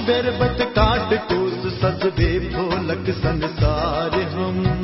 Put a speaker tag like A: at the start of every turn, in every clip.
A: बेर बट काट कूस सजबे भोलक संसार हम।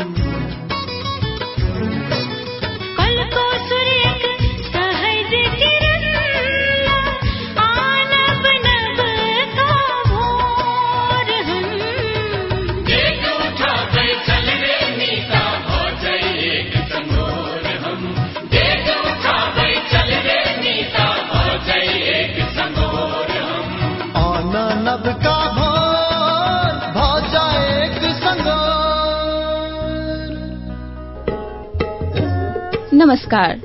B: नमस्कार।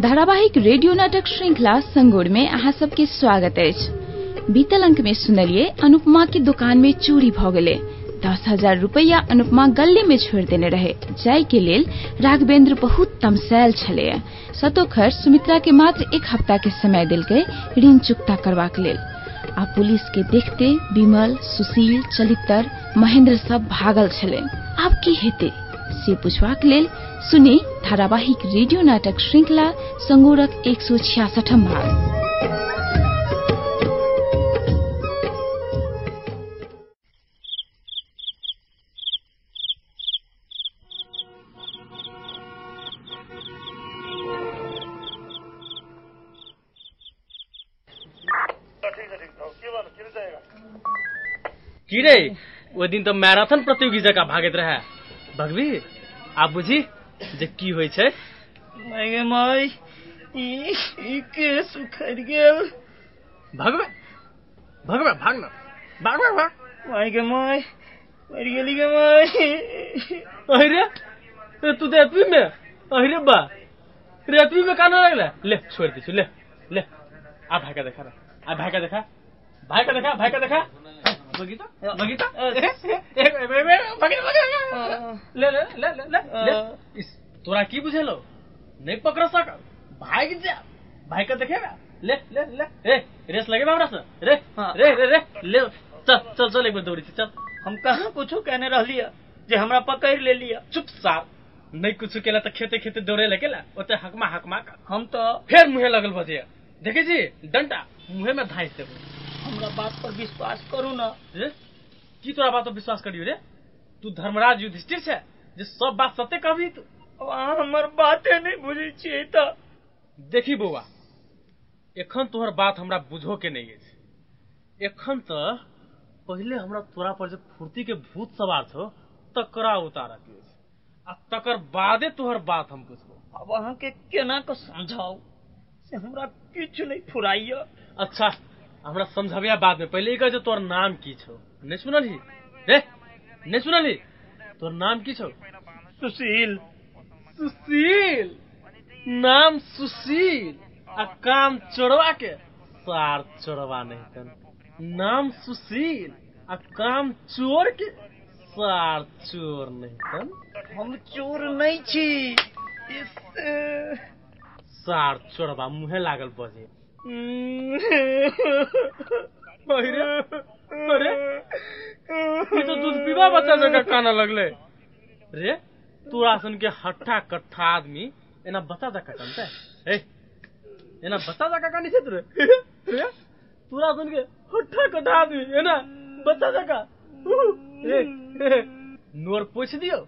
B: धारावाहिक रेडियो नाटक श्रृंखला संगोर में अहाँ सबके स्वागत अछि। बीतल अंक में सुनलिए अनुपमा के दुकान में चोरी भ गेलै। दस हज़ार रूपैया अनुपमा गले में छोड़ देने रहे। जाय के लेल राघवेंद्र बहुत तमसायल छलैया सतोखर सुमित्रा के मात्र एक हफ़्ता के समय दिल देलकै ऋण चुकता करबाक लेल। आ पुलिस के देखते विमल सुशील चलितर महेंद्र सब भागल छलै। आब की हेतै? से पुछबाक लेल सुनी धारावाहिक रेडियो नाटक श्रृंखला संगोरक एक सौ छियासठम भाग
C: की दिन तो मैराथन प्रतियोगिता भागैत रहे। भगवी आप बुझी जे की होइ छै
D: माय माय ई ई केस उखड़ गेल
C: भगवे भगवे भाग ना भाग भाग भाग
D: माय गे माय मर गेली गे माय
C: अरे ए, तू रेतवी में अरे बा रेतवी में काना लगला ले छोड़ दी छी, ले ले आ भाई का देखा आ भाई का देखा भाई का देखा भाई का देखा बगीता ले ले ले ले ले इस तोरा की बुझेलो? नहीं पकड़ सक भाग जा। भाई का देखेगा। ले ले ले। ए रेस लगे हमरा से। रे
D: हाँ।
C: रे रे रे। ले चल चल चल एक बार दौड़ी से, चल।
D: हम कहाँ कुछो कहने रहलिया जे हमरा पकड़ ले लिया।
C: चुप साप नहीं कुछ केला तो खेते खेते दौड़े लगेला ओते हकमा हकमा कर।
D: हम तो
C: फिर मुहे लगल बजे देखे जी डंटा मुहे में धाइस देबो।
D: हमरा बात पर विश्वास करू ना।
C: रे की तोरा बात पर विश्वास करियो रे? तू धर्मराज युधिष्ठिर छै जे सब बात सत्य कहबी तू।
D: अब अहाँ हमर बाते नहीं बुझे छियै तऽ।
C: देखी बौआ एखन तोहर बात हमरा बुझो के नहीं अछि। एखन तो पहले हमरा तोरा पर जे फुर्ती के भूत सवार छो तकरा उतारऽ के आ तकर बादे तोहर बात हम बुझबो।
D: अब अहाँ के केना के समझाऊ से हमरा किछु नहीं फुराइया
C: अच्छा हमरा समझबिया बाद में पहले कह जे तोर नाम की छौ। नहीं सुनलही? रे नहीं सुनलही? तोर नाम की छौ?
D: सुशील।
C: सुशील! नाम सुशील। आ काम चोरवा के सार चोरवा नहीं तन नाम सुशील। आ काम चोर के सार चोर नहीं तन
D: हम चोर नहीं छी। इस-
C: सार चोरवा मुहे लागल बजे। अरे अरे तो दूध पीवा बच्चा जगह काना लगले। रे तोरा सन के हट्ठा कट्ठा आदमी, एना बच्चा जगह कानते? ए, एना बच्चा जगह कानी छै रे रे तोरा सन के हट्ठा कट्ठा आदमी, एना बच्चा जगह रे नोर पोछ दियो।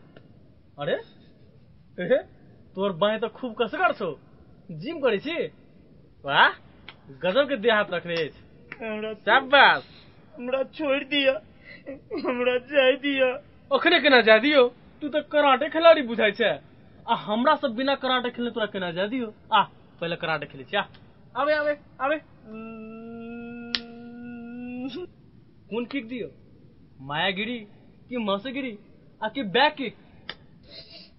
C: अरे तोर बाएँ तो खूब कसगर छौ। जिम करे छी? वाह गजब के देह हाथ रखने शाबाश।
D: हमरा छोड़ दिया। हमरा जाय दिया।
C: ओखने केना जा दियो? तू तो कराटे खिलाड़ी बुझाय छै। आ हमरा सब बिना कराटे खेलने तोरा केना जा दियो? आ पहले कराटे खेले छी आ। आबे आबे आबे। कोन किक दियो? मायागिरी कि मौसेगिरी? आ कि बैक किक?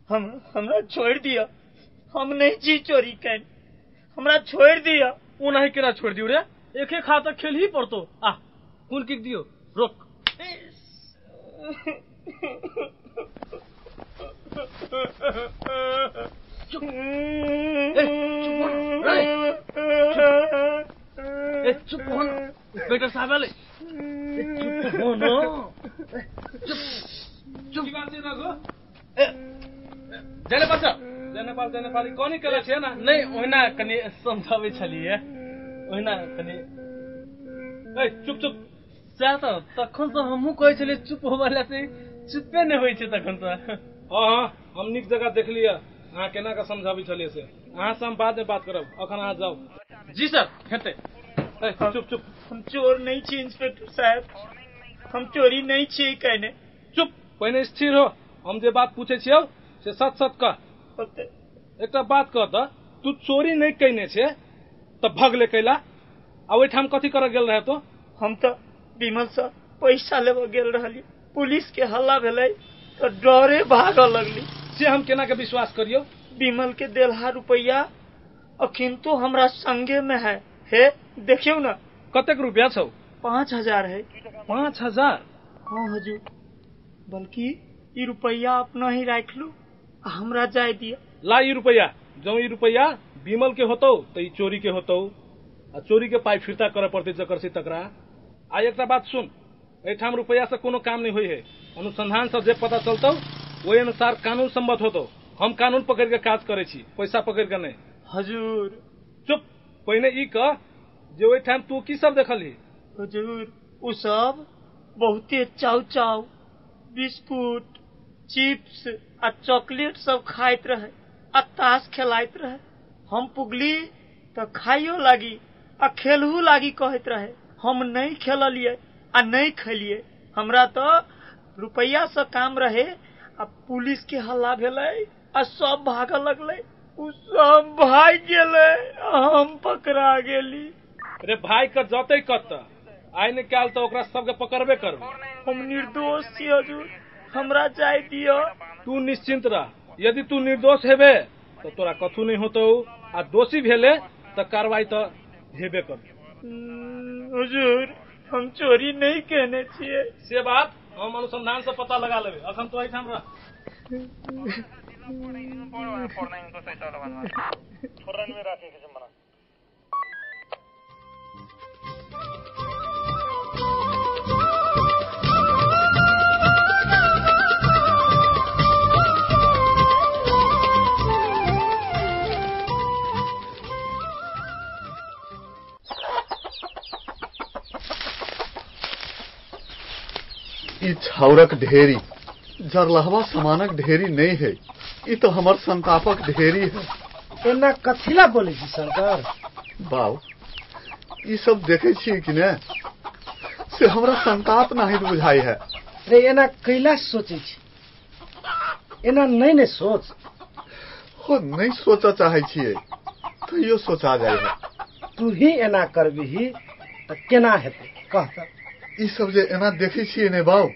D: हम हमरा छोड़ दिया। हम नहीं जी चोरी कैन। हमरा छोड़ दिया।
C: ओनाही केना छोड़ दियो रे। एक एक हाथ तक खेल ही पड़तो। आ कोन किक दियो। रोक। चुप ए चुप। हो इंस्पेक्टर साहब आले चुप हो ना। ए, चुप। चुप। ए, जयनेपाल सर जयनेपाल जयनेपाल कोन केले छै ना? नहीं ओहिना कनी समझाबै छलिए। ओहिना कनी ए चुप चुप। तखन हमहूँ कहै छलियै चुप होबे से चुपे नहि होइ छै तखन तऽ
E: हाँ हाँ हम नीक जगह देख लिया अहाँ केना के समझाबै से? अहाँ से हम बाद में बात करब। अखन अहाँ जाउ।
C: जी सर। हेतै।
E: ए, चुप चुप।
D: हम चोर नहीं छी इंस्पेक्टर साहब। हम चोरी नहीं छी कहने।
E: चुप। पहिने स्थिर हो। हम जे बात पूछे छियौ से सच सच कह। एकटा बात कह तू चोरी नहीं कैने छे तऽ भगले कैला आ ओहिठाम कथी करऽ गेल रहे तो?
D: हम तो विमल से पैसा लेबे गेल रहली। पुलिस के हल्ला भेलै तो डरे भागऽ लगली।
E: से हम केना के विश्वास करियो?
D: विमल के देलहा रुपया अखिन तो हमरा संगे में है। हे देखियो ना।
E: कतेक रुपया छौ?
D: पाँच हज़ार है।
E: पाँच हज़ार?
D: हाँ हजूर बल्कि ई रुपया अपना ही राख लू हमरा जाय दिया।
E: ला ई रुपया जौ ई रुपया विमल के होतौ तऽ ई चोरी के होतौ। आ चोरी के पाई फिर्ता करऽ पड़ते जकर से तकरा। आ एकटा बात सुन एहिठाम रुपया से कोनो काम नहीं होइ है। अनुसंधान से जे पता चलतौ ओहि अनुसार कानून सम्मत होतौ। हम कानून पकड़ के काज करे छी पैसा पकड़ के नहीं।
D: हजूर।
E: चुप पहिने ई कह जे ओहिठाम तू की सब देखली
D: हजूर उ सब बहुते चाउ चाउ बिस्कुट चिप्स आ चॉकलेट सब खाइत रहे आ ताश खेलाइत रहे। हम पुगली तो खाइयो लागी आ खेलहू लागी कहैत रहे हम नहीं खेललिए आ नहीं खेलिए हमरा तो रुपया से काम रहे आ पुलिस के हल्ला भेलै आ सब भागऽ लगलै। उ सब भाग गेलै आ हम पकड़ा गेली।
E: अरे भाई के जते कत आइ ने काल तऽ ओकरा सबके पकड़बे करबै।
D: हम निर्दोष छी हजूर। हमरा जाय दियो।
E: तू निश्चिंत रह। यदि तू निर्दोष हेबे तऽ तोरा कथू नहीं होतौ। आ दोषी भेले तऽ कार्रवाई तऽ हेबे कर
D: हुजूर हम चोरी नहीं कहने छिए
E: से बात हम अनुसंधान से पता लगा लेबै। अखन तो एहिठाम रह।
A: ई छाउरक ढेरी। जरलहवा समानक ढेरी नहीं है। ई तो हमर संतापक ढेरी है।
F: एना कथिला बोले छी सरकार
A: बाऊ ई सब देखे छियै कि ने? से हमरा संताप नहीं बुझाई है।
F: रे एना कैला सोचे छी? एना नहीं ने सोच।
A: हो नहीं सोचा चाहे छियै तैयो सोचा जाय है।
F: तू ही एना करबिही तऽ केना हेतै? कह तऽ।
A: ई सब जे एना देखे छियै ने बाऊ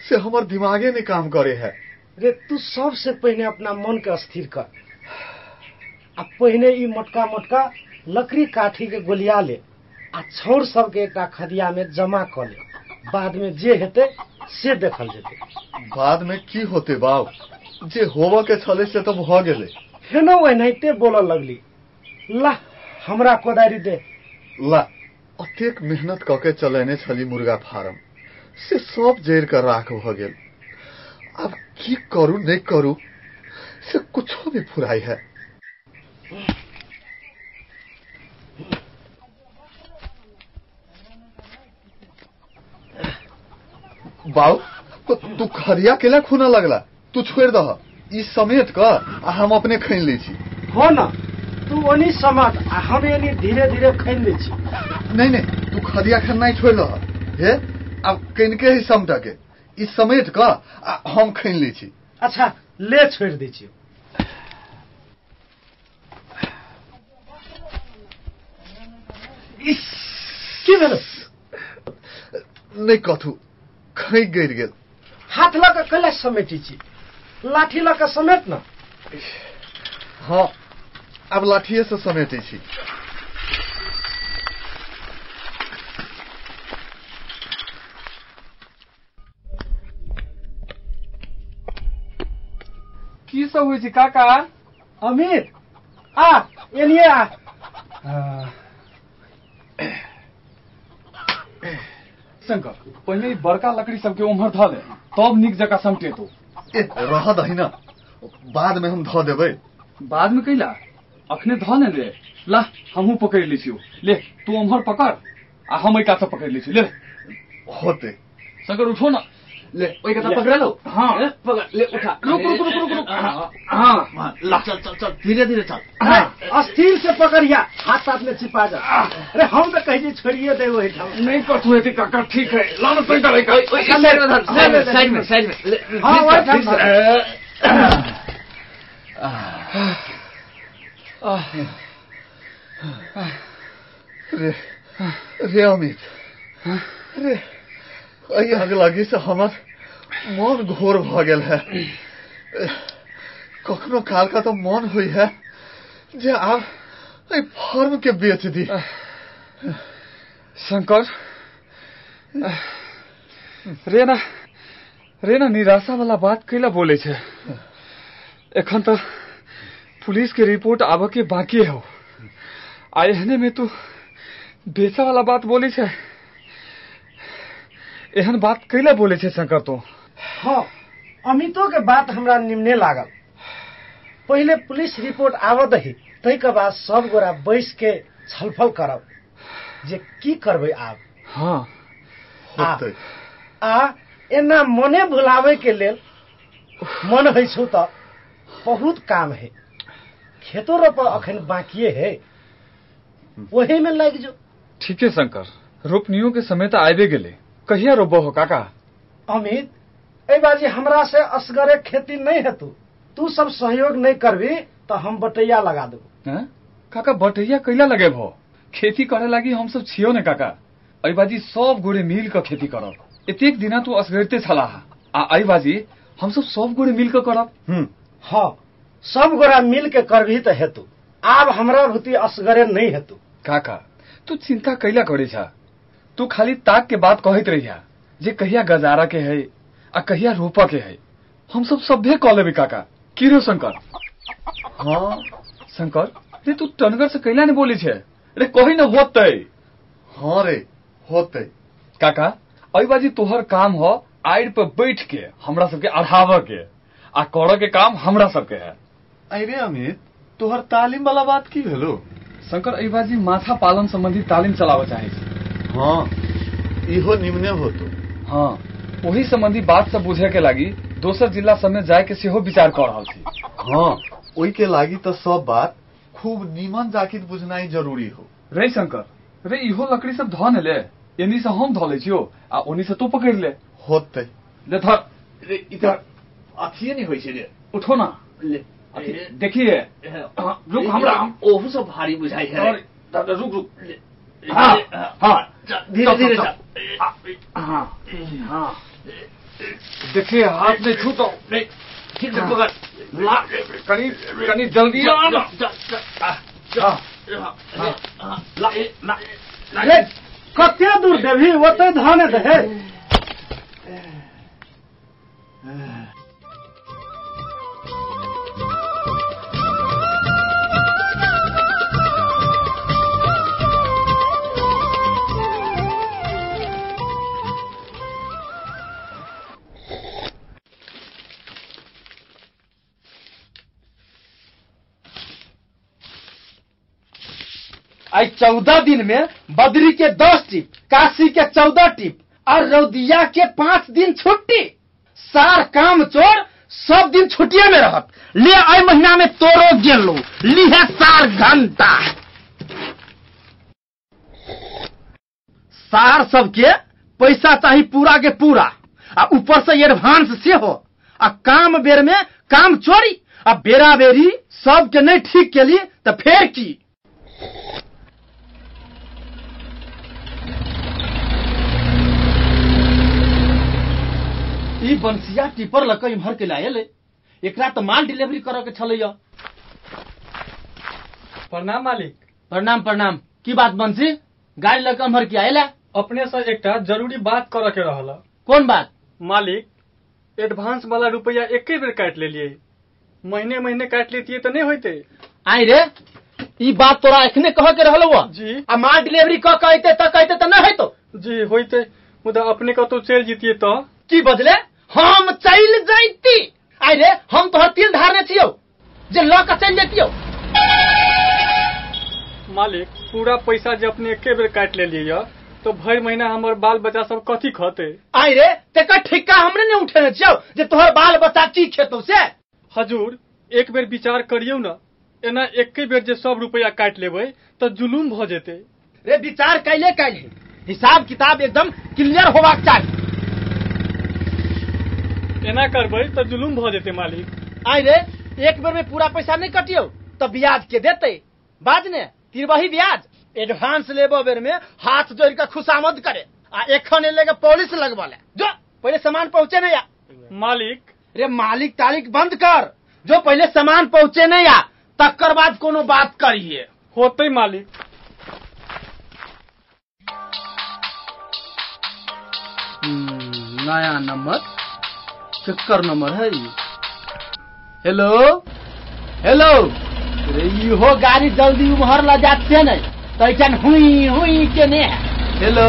A: से हमर दिमागे नहीं काम करे है।
F: रे तू सबसे पहले अपना मन के स्थिर कर। आ पहिने ई मोटका मोटका लकड़ी काठी के गोलिया ले आ छौर सबके एकटा खदिया में जमा कर ले। बाद में जे हेतै से देखल जेतै।
A: बाद में की होते बाऊ जे होबऽ के छले से तो भ गेले।
F: फेनो ओनाहिते बोलऽ लगली ला हमरा कोदारी दे।
A: ला अतेक मेहनत क के चलेने छली मुर्गा फार्म। से सब जैर कर राख भ गेल। अब की करू नहीं करू से कुछो भी फुराई है। बाऊ तो तू खरिया केला खूना लगला। तू छोड़ दह। ई समेत कर हम अपने खैन लै छी।
F: हो न तू ओनी समाट आ हम एनी धीरे धीरे खैन लै छी।
A: नहीं नहीं तू खरिया खाना ही छोड़ दह। हे? अब कनिके ही समटा के ई समेट आ हम खैन लै छी।
F: अच्छा ले छोड़ दै छी इस, की भेल?
A: नहीं कथू खै गिर गेल।
F: हाथ लऽ कऽ कैला समेटी छी। लाठी लऽ कऽ समेट न।
A: हाँ अब लाठिए से समेटे छी।
E: होइ छै काका?
F: अमित आ एलिए आ।
G: शंकर पहिले ई बड़का लकड़ी सबके उम्हर धऽ ले तब नीक जकाँ समटेतो
A: ए रह दही ना। बाद में हम धो देबै।
G: बाद में कैला अखने धऽ ने ले। ला हमहूँ पकड़ि लै छियौ। ले तू उम्हर पकड़ आ हम एहि कात से पकड़ि लै छियौ। ले।
A: होते।
G: शंकर उठो ना।
H: ले ओए कथा पकड़ लो।
G: हाँ।
H: पकड़ ले उठा।
G: रुक रुक रुक रुक रुक।
H: हाँ,
G: हाँ।
H: हाँ, ला चल चल चल धीरे धीरे चल।
F: हाँ, अस्थिर से पकड़िया हाथ साथ में छिपा जा। अरे हम तो कहीं छोड़िए दे वही
G: नहीं कट हुए थे काका ठीक है। करेगा
H: ओए, ओए, साइड में साइड में
F: हाँ, वही
H: है,
A: रे अमित। रे। अई आग लगी से हमर मन घोर भ गेल है। कखनो काल का तो मन हुई है जे एहि फर्म के बेच दी।
G: शंकर, रेना रेना निराशा वाला बात कैला बोले छे। एखन तो पुलिस के रिपोर्ट आबे के बाकी हो। आ एहने में तू बेचा वाला बात बोली छे। एहन बात कैला बोले छे शंकर तो?
F: हाँ अमितो के बात हमरा निम्ने लागल। पहिले पुलिस रिपोर्ट आव दही तै के बाद सब गोरा बैस के छलफल करब जे की करबै आब।
G: हाँ।
F: आ आ एना मने भुलावे के लेल मन होइ छु त बहुत काम है। खेतो रोप अखन बाकिए है। वही में लग जो।
G: ठीक है शंकर रोपनियों के समय तो आबे गेले। कहिया रोबो हो काका?
F: अमित एहि बाजी हमरा से असगरे खेती नहीं हेतु। तू सब सहयोग नहीं करबी तो हम बटैया लगा देबो।
G: काका बटैया कैला लगे भो खेती करे लागी हम सब छियो ने काका। अई बाजी सब गोरे मिल के खेती करब। एतेक दिना तू असगरते छलाह आ अई बाजी हम सब सब गोरे मिल के करब।
F: हाँ सब गोरा मिल के करबी तो हेतु। आब हमरा भूति असगरे नहीं हेतु।
G: काका तू चिंता कैला करे छा तू खाली ताक के बात कहत रहिया जे कहिया गजारा के है आ कहिया रोपा के है। हम सब सभ्य कह लेबे काका की रे शंकर?
A: हाँ
G: शंकर रे तू टनगर से कैला ने बोली छे। रे कही न होतै।
A: हाँ रे होते।
G: काका अई बाजी तोहर काम हो आड़ पे बैठ के हमरा सबके अढ़ाव के आ कर के काम हमरा सबके है।
A: अरे अमित तोहर तालीम वाला बात की भेलो?
G: शंकर अई बाजी माछा पालन संबंधी तालीम चलावे चाहे
A: हाँ। इहो निम्ने होतो।
G: हाँ। ओही संबंधी बात सब बुझे के लागी दोसर जिला सब में जाए के सेहो विचार कर रहा थी
A: हाँ। ओई के लागी तो सब बात खूब नीमन जाकिर बुझनाई ज़रूरी हो।
G: रे शंकर रे इहो लकड़ी सब धो ने ले। एनी से हम धो ले छियो आ ओनी से तू पकड़ ले।
A: होतै।
G: ले धर।
H: रे इधर अथिए नहीं होइ छै रे।
G: उठो ना।
H: ले
G: देखिए हाँ, रुक हमरा।
H: ओहू सब भारी बुझाइ है।
G: रुक रुक। हाँ, हाँ।
H: धीरे धीरे
G: हाँ हाँ। देखिए हाथ में छू तो।
H: रे, ठीक से पकड़।
G: ला कनी कनी जल्दी हाँ,
H: हाँ, हाँ, हाँ, ला, ए, ला, ला,
F: रे कते दूर देबी ओते धान दे चौदह दिन में बद्री के दस टिप, काशी के चौदह टिप और रौदिया के पाँच दिन छुट्टी। सार काम चोर, सब दिन छुट्टिए में रहत। ले आई महीना में तोरो गेलो लिहे सार घंटा। सार सबके पैसा चाही पूरा के पूरा। आ ऊपर से एडवांस से हो आ काम बेर में काम चोरी। आ बेरा बेरी सबके नहीं ठीक के लिए तो फेर की? ई बंसिया टिपर लक इम्हर के लायल। एकरा तो माल डिलीवरी करे के
C: प्रणाम मालिक।
F: प्रणाम प्रणाम। की बात बंसी? गाड़ी लक इम्हर के आयला?
C: अपने से एकटा ज़रूरी बात करे के रहल
F: कौन बात?
C: मालिक एडवांस वाला रुपया एके बेर काट लेलिए महीने महीने काट लेतिए तो नहीं होते
F: आई रे ई बात तोरा एखने कह के रहलो हुआ
C: जी।
F: आ माल डिलीवरी क कहते त कहते त न हेतो
C: जी होते मुदा अपने कतौ चल जीतिए तो
F: की बदले हम चल जैती। आई रे हम तोहर तिल धारने छियौ। जे ल के चल जैतियौ।
C: मालिक पूरा पैसा जे अपने एके बेर काट लेलिए
I: तो भर महीना हमर बाल बच्चा सब कथी खते
J: आई रे तेकर ठिक्का हमरे ने उठेने छियौ जे तोहर बाल बच्चा की खेतौ से?
I: हजूर एक बेर विचार करियो न। एना एक बेर जे सब रुपया काटि लेबै तऽ जुलूम भऽ जेतै।
J: रे विचार कैले कैले? हिसाब किताब एकदम क्लियर होबाक चाही।
I: एना करबै तऽ जुलूम भऽ जेतै मालिक।
J: आई रे एक बेर में पूरा पैसा नहीं कटियो तो ब्याज के देते। बाज ने तिरबही ब्याज। एडवांस लेबो बेर में हाथ जोड़ के खुशामद करे आ एखन एले के पुलिस लगवा ले। जो पहले सामान पहुँचे नहीं आ
I: मालिक।
J: रे मालिक तालिक बंद कर। जो पहले सामान पहुँचे नहीं आ तकर बाद कोनो बात करिए
I: होतै मालिक।
J: नया नंबर केकर नंबर है ये हेलो? हेलो इहो गाड़ी जल्दी उम्हर ल जात ने। तैचन हुई हुई के ने। हेलो?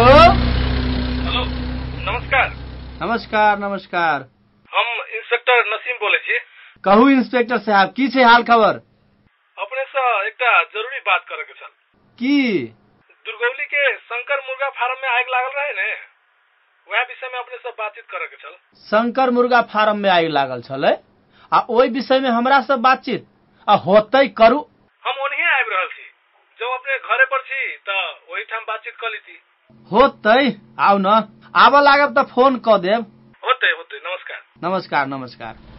K: हेलो नमस्कार।
J: नमस्कार नमस्कार।
K: हम इंस्पेक्टर नसीम बोलै छी।
J: कहू इंस्पेक्टर साहब की छै हाल खबर?
K: अपने से एकटा ज़रूरी बात करे के छल।
J: की?
K: दुर्गौली के शंकर मुर्गा फार्म में आग लागल रहे ने।
J: शंकर मुर्गा फार्म में आगि लागल छलै आ ओहि विषय में हमरा से बातचीत आ होतै करू।
K: हम ओनही आबि रहल छी। जब अपने घरे पर छी तऽ ओही ठाम बातचीत कर लीती
J: होतै आउ न। आबऽ लागब तऽ फोन कऽ देब।
K: होते होते। नमस्कार।
J: नमस्कार नमस्कार।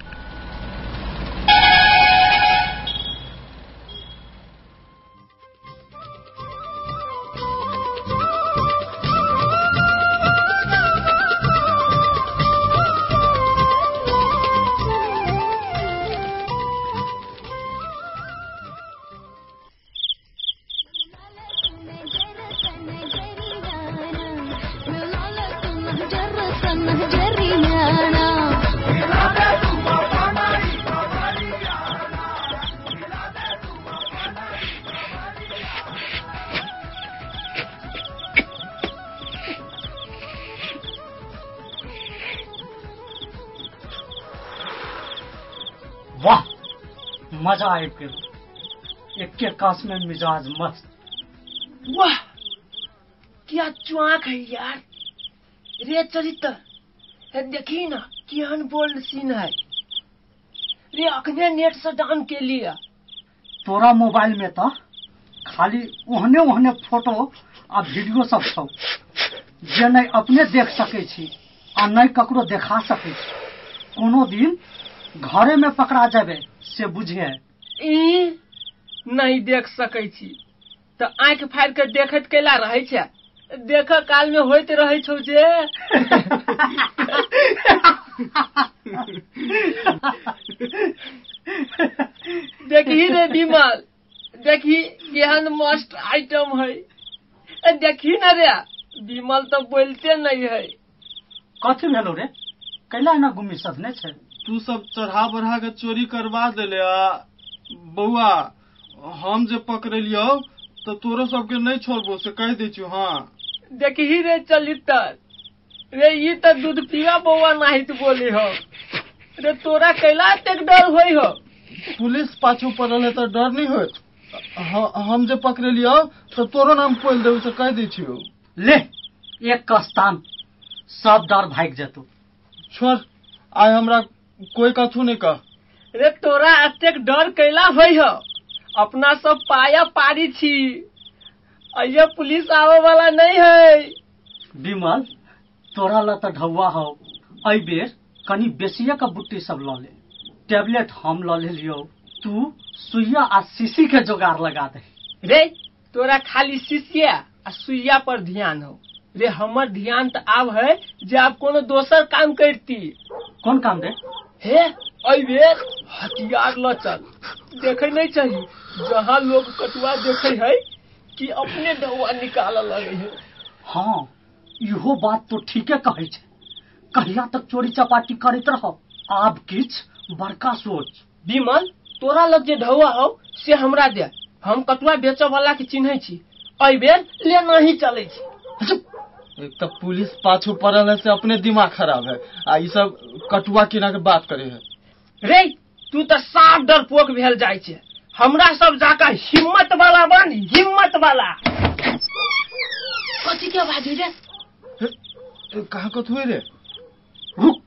L: एके कास में मिजाज मस्त।
J: वाह! क्या चुआक है यार। रे चरित्र देखी ना केहन बोल्ड सीन है। रे अखने नेट से डाउन के लिए।
L: तोरा मोबाइल में तो खाली ओहने ओहने फ़ोटो आ वीडियो सब छौ। जे नहीं अपने देख सकै छी, आ नहीं ककरो देखा सके छी, कोनो दिन घरे में पकड़ा जेबे से बुझे।
J: ई नहीं देख सकै छी। तऽ आंखि फाड़ि के देखैत कैला रहै छै? देख काल में होइत रहै छौ जे। देखही रे विमल देखही केहन मस्त आइटम है ए, देखही न रे विमल तो बोलते नहीं है
L: कथी भेलो रे? कैला एना गुम्मी सधने छै?
M: तू सब चढ़ा बढ़ा के चोरी करवा देले आ बौआ। हम जे पकड़लियौ तो तोरो सबके नहीं छोड़बो से कह दै छियो हाँ।
J: देखही रे चलितर। रे ई तो दूध पिया बौआ नाहित बोली हो। रे तोरा कैला एतेक डर होई हो?
M: पुलिस पाछू पड़ल है तो डर नहीं होत ह- हम जे पकड़लियौ तो तोरो नाम पोल देबो से कह दै छियो।
L: ले एक कस्तान। सब डर भाग जेतौ।
M: छोड़ आइ हमरा कोई कथू नहीं कह।
J: रे तोरा एतेक डर कैला होई हो? अपना सब पाया पारी छी। अये पुलिस आवे वाला नहीं है।
L: विमल तोरा ला तो ढौआ हो। एहि बेर कनी बेसिए का बुट्टी सब ल ले। टेबलेट हम ल लेलियो तू सुइया आ शीशी के जोगाड़ लगा दे।
J: रे तोरा खाली शिष्या आ सुइया पर ध्यान हो। रे हमर ध्यान तो आब है जे आप कोनो दोसर काम करती।
L: कौन काम दे
J: हे अई हथियार ल चल देखे नहीं चाहिए जहाँ लोग कटुआ देखे है कि अपने डौआ निकाल लगे है।
L: हाँ इहो बात तो ठीके कहै छै। कहिया तक चोरी चपाटी करैत रह आब किछ बड़का सोच।
J: विमल तोरा लग जे ढौआ हो से हमरा दे। हम कटुआ बेच वाला के चिन्ह छी। अई बेर लेना ही चलै छी।
M: एक तो पुलिस पाछू पड़ल है से अपने दिमाग खराब है। आ सब कटुआ किना के बात करे है।
J: रे तू तो साफ डरपोक भेल जाइ छै हमरा सब जाकर हिम्मत वाला बन हिम्मत वाला
M: कथी के आवाज रे
G: कहाँ को थुए रे रुक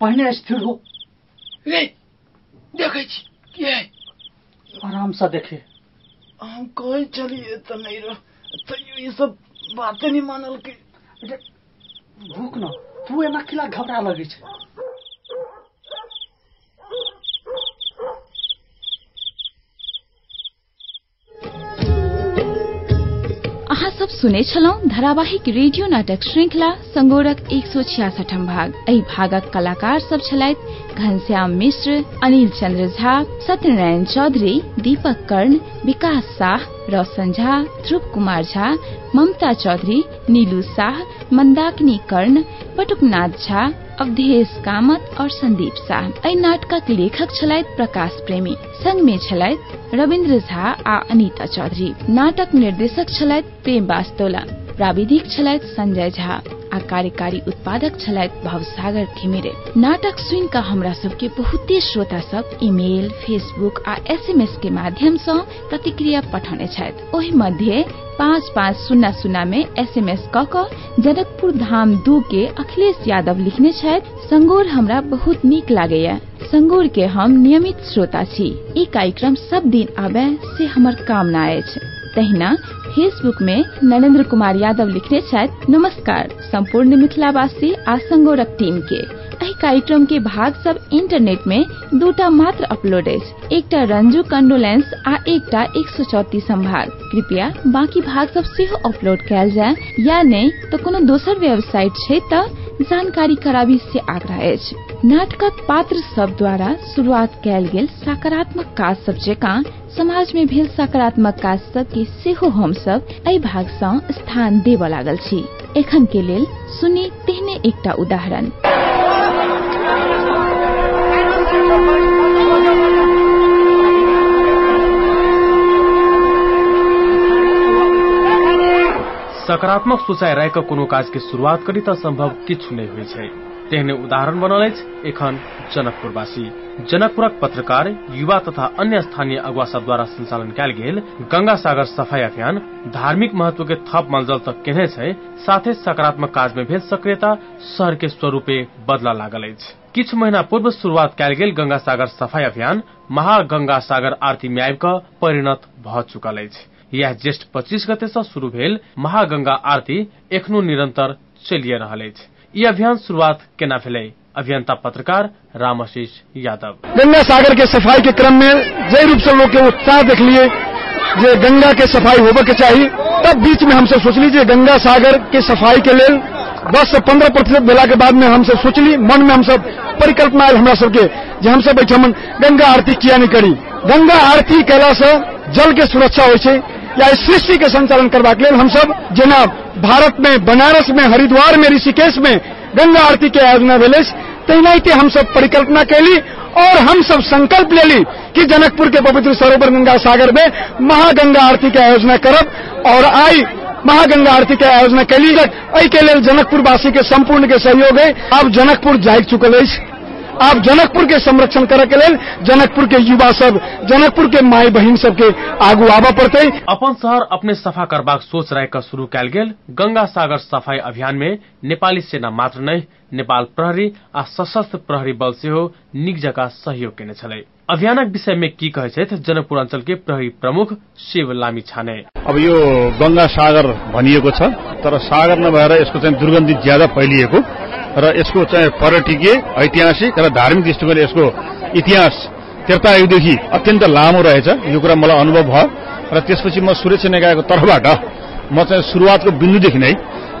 F: पहले स्थिर हो।
M: रे देखे छी के
F: आराम से देखे
M: हम कहीं चलिए तो नहीं रह तो ये सब बातें नहीं मानल के
F: रुक न तू एना किला घबरा लगे छै।
B: अहाँ सब सुने धारावाहिक रेडियो नाटक श्रृंखला संगोरक एक सौ छियासठम भाग। एहि भागक कलाकार सब छलथि घनश्याम मिश्र अनिल चंद्र झा सत्यनारायण चौधरी दीपक कर्ण विकास शाह रोशन झा ध्रुव कुमार झा ममता चौधरी नीलू शाह मंदाकिनी कर्ण पटुकनाथ झा अवधेश कामत और संदीप शाह। एहि नाटकक लेखक छलथि प्रकाश प्रेमी संग में छलथि रविन्द्र झा आ अनिता चौधरी। नाटक निर्देशक छलथि प्रेम वास्तोला प्राविधिक छलथि संजय झा। कार्यकारी उत्पादक छलथि भवसागर घिमिरे। नाटक सुनि कऽ हमरा सबके बहुते श्रोता सब ईमेल, फेसबुक आ एसएमएस के माध्यम सँ प्रतिक्रिया पठौने ओहि मध्य पाँच पाँच शून्य शून्य में एसएमएस क क जनकपुर धाम दू के अखिलेश यादव लिखने संगोर हमरा बहुत नीक लागैया। संगोर के हम नियमित श्रोता छी। कार्यक्रम सब दिन आबे से हमर कामना अछि। तहिना फेसबुक में नरेंद्र कुमार यादव लिखने नमस्कार संपूर्ण मिथिलावासी आ संगोरक टीम के कार्यक्रम के भाग सब इंटरनेट में दूटा मात्र अपलोड अछि। एकटा रंजू कंडोलेंस आ एकटा एक सौ चौतीस संभाग। कृपया बाकी भाग सब सेहो अपलोड कैल जाय। या नहि तऽ कोनो दोसर वेबसाइट छै तऽ जानकारी कराबी से आग्रह अछि। नाटकक पात्र सब द्वारा शुरुआत कैल गेल सकारात्मक काज सब जकाँ समाज में भेल सकारात्मक काज सब के सेहो हम सब एहि भाग सँ स्थान देबऽ लागल छी। एखन के लेल सुनी तेहने एकटा उदाहरण।
C: सकारात्मक सोचाइ राख कोनो काज के शुरुआत करी तऽ संभव किछु नहि होइ छै। तेहने उदाहरण बनल अछि एखन जनकपुरवासी। जनकपुरक पत्रकार युवा तथा अन्य स्थानीय अगुवा सब द्वारा संचालन कयल गेल गंगा सागर सफाई अभियान धार्मिक महत्व के थप मंजल तक केने छै साथे सकारात्मक काज में भेल सक्रियता शहर के स्वरूपे बदला लागल अछि। किछु महीना पूर्व शुरुआत कयल गेल गंगा सागर सफाई अभियान महागंगा सागर आरती में परिणत भ चुकल अछि। यह ज्येष्ठ पच्चीस गते से शुरू भेल महागंगा आरती एखनो निरंतर चलिए रहल अछि। अभियान शुरुआत केना भेलै? अभियंता पत्रकार रामाशीष यादव।
N: गंगा सागर के सफ़ाई के क्रम में जय रूप से लोग के उत्साह देख लिए जे गंगा के सफ़ाई होबे के चाहिए तब बीच में हमसे सोचली जे गंगा सागर के सफ़ाई के लेल 10 से 15 प्रतिशत भेला के बाद में हमसे सोचली, मन में हम सब परिकल्पना आयल हमरा सबके सब बैठमन गंगा आरती किया नहीं करी। गंगा आरती कैला से जल के सुरक्षा छै या इस सृष्टि के संचालन करबाक लेल हम सब जेना भारत में, बनारस में, हरिद्वार में, ऋषिकेश में गंगा आरती के आयोजना भेल अछि तहिनाते हम सब परिकल्पना कैली और हम सब संकल्प लेली कि जनकपुर के पवित्र सरोवर गंगा सागर में महागंगा आरती के आयोजना करब और आई महागंगा आरती के आयोजना कैली के लेल जनकपुर वासी के संपूर्ण के सहयोग है आब जनकपुर जाग चुकल अछि। आब जनकपुर के संरक्षण करे के लेल जनकपुर के युवा सब जनकपुर के माई बहिन सबके आगू आबऽ पड़तै।
C: अपन शहर अपने सफा करबाक सोच राखि शुरू कयल गेल। गंगा सागर सफाई अभियान में नेपाली सेना मात्र नहि नेपाल प्रहरी आ सशस्त्र प्रहरी बल सेहो नीक जकाँ सहयोग केने छलै। अभियानक विषय में की कहै छथि जनकपुर अंचल के प्रहरी प्रमुख शिव लामी छाने।
O: अब यो गंगा सागर भनिएको छ तर सागर नभएर यसको चाहिँ दुर्गन्धित ज्यादा फैलिएको। र यसको चाहिँ पर्यटकीय ऐतिहासिक र धार्मिक दृष्टिकोणले यसको इतिहास त्रेतायुगदेखि अत्यन्त लामो रहेछ। यो कुरा मलाई अनुभव भयो। र त्यसपछि म सुरक्षा निकायको तर्फबाट म चाहिँ सुरुवातको बिन्दुदेखि नै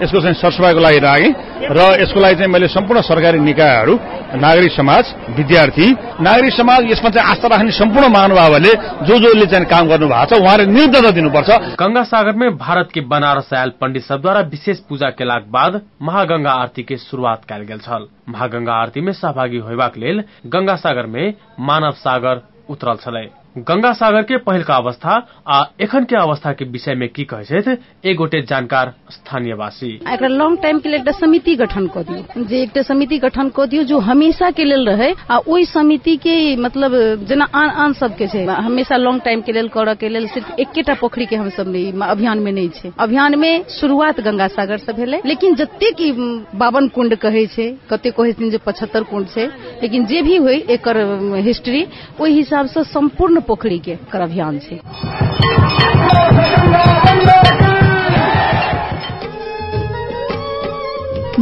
O: यसको चाहिँ सरसफाईको लागि लागेँ र यसको लागि चाहिँ मैले सम्पूर्ण सरकारी निकायहरू नागरिक समाज विद्यार्थी नागरिक समाज यसमा चाहिँ आस्था राख्ने सम्पूर्ण महानुभावहरूले जो जसले चाहिँ काम गर्नु भएको छ उहाँले निर्देश दिनुपर्छ।
C: गंगा सागर में भारत के बनारस आयल पंडित सब द्वारा विशेष पूजा केलाक बाद महागंगा आरती के शुरुआत कयल गेल छल। महागंगा आरती में सहभागी होयबाक लेल गंगा सागर में मानव सागर उतरल छलै। गंगा सागर के पहिल का अवस्था आ एखन के अवस्था के विषय में की कहे एक गोटे जानकार स्थानीयवासी
P: एकरा लॉन्ग टाइम के लिए एकटा समिति गठन कऽ दियौ। जे एकटा समिति गठन कऽ दियौ, जो हमेशा के लेल रहे, आ ओहि समिति के मतलब जेना आन आन सबके छै हमेशा लॉन्ग टाइम के लेल, करऽ के लेल सिर्फ़ एकेटा पोखरी के हमसब अभियान में नहि छै। अभियान में शुरुआत गंगा सागर से भेलै, लेकिन जतेक ई बावन कुंड कहै छै कते कहै छथिन जे पचहत्तर कुंड छै, लेकिन जे भी होय एकर हिस्ट्री ओहि हिसाब से संपूर्ण पोखरी के एकर अभियान छै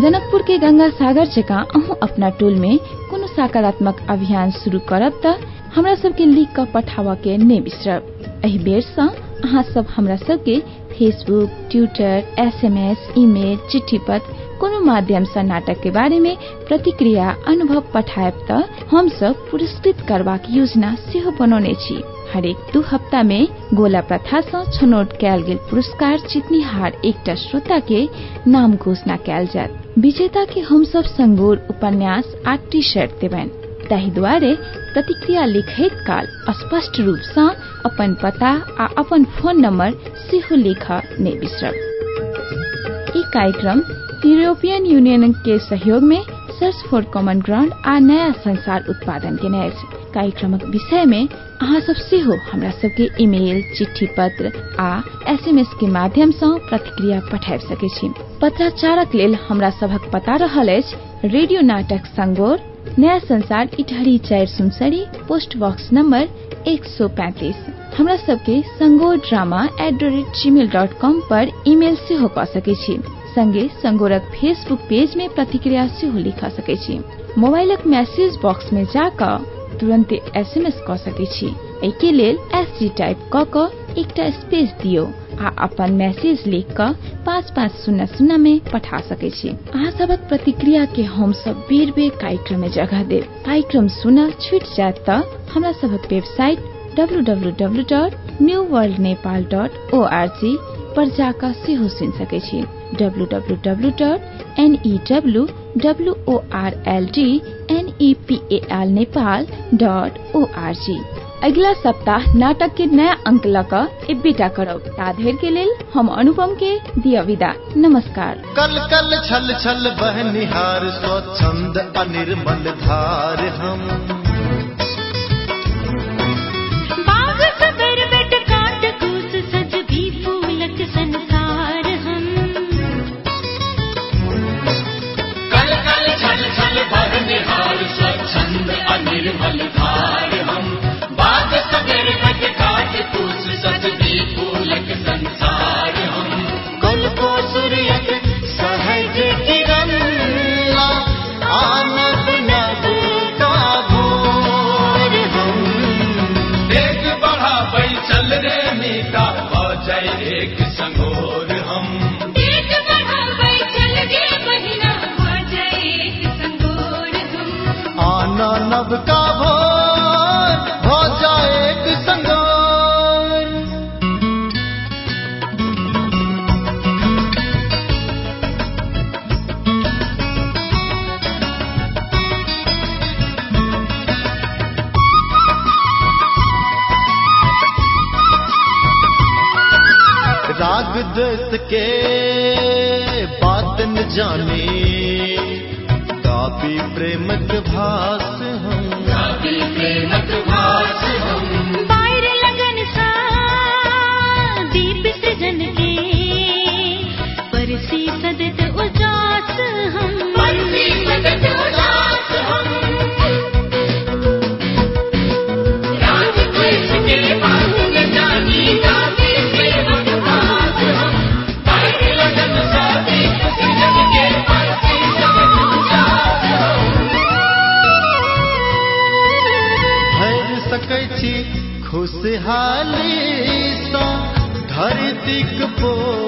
B: जनकपुर के गंगा सागर जकाँ अहूँ अपना टोल में कोनो सकारात्मक अभियान शुरू करब त हमरा सबके लिख क पठाबऽ के नहि बिसरब। एहि बेर सँ अहाँ सब हमरा सबके फेसबुक ट्विटर एसएमएस ईमेल चिट्ठी पत्र कोनो माध्यम सँ नाटक के बारे में प्रतिक्रिया, अनुभव पठायब त हम सब पुरस्कृत करबाक योजना सेहो बनौने छी। हरेक दू हफ़्ता में गोला प्रथा सँ छनौट कयल गेल पुरस्कार जितनिहार एकटा श्रोता के नाम घोषणा कयल जायत। विजेता के हम सब संगोर, उपन्यास आ टी शर्ट देबनि। ताहि दुआरे प्रतिक्रिया लिखैत काल स्पष्ट रूप सँ अपन पता आ अपन फ़ोन नंबर सेहो लिखऽ नहि बिसरब। ई कार्यक्रम यूरोपियन यूनियन के सहयोग में सर्च फॉर कॉमन ग्राउंड आ नया संसार उत्पादन केने अछि कार्यक्रमक विषय में अहाँ सब सेहो हमरा सबके ईमेल, चिट्ठी पत्र आ एसएमएस के माध्यम सँ प्रतिक्रिया पठा सकै छी। पत्राचारक लेल हमरा सभक पता रहल अछि, रेडियो नाटक संगोर, नया संसार इटहरी चार सुनसरी, पोस्ट बॉक्स नंबर एक सौ पैंतीस। हमरा सबके संगोर drama at the rate Gmail dot com पर ईमेल सेहो कऽ सकै छी। संगे संगोरक फेसबुक पेज में प्रतिक्रिया सेहो लिखा सकै छी। मोबाइलक मैसेज बॉक्स में जाकर तुरंते एसएमएस कऽ सकै छी। एहि के लेल एस जी टाइप कऽ कऽ एकटा स्पेस दियौ आ अपन मैसेज लिख कऽ पाँच पाँच शून्य शून्य में पठा सकै छी। अहाँ प्रतिक्रिया के हम सब बेर बेर कार्यक्रम में जगह देब। कार्यक्रम सुनऽ छुटि जायत तऽ हमरा वेबसाइट www.newworldnepal.org पर जाकऽ सेहो सुनि सकै छी। www.newworldnepal.org अगला सप्ताह नाटक के नया अंक ल क एबेटा करब। के लेल हम अनुपम के दिया विदा। नमस्कार।
Q: कल कल छल छल बहनिहार, स्वच्छंद अनिर्मल धार हम। कापी प्रेमक भास हम।
R: काफ़ी प्रेमक भास
Q: हालिस धरतीक पो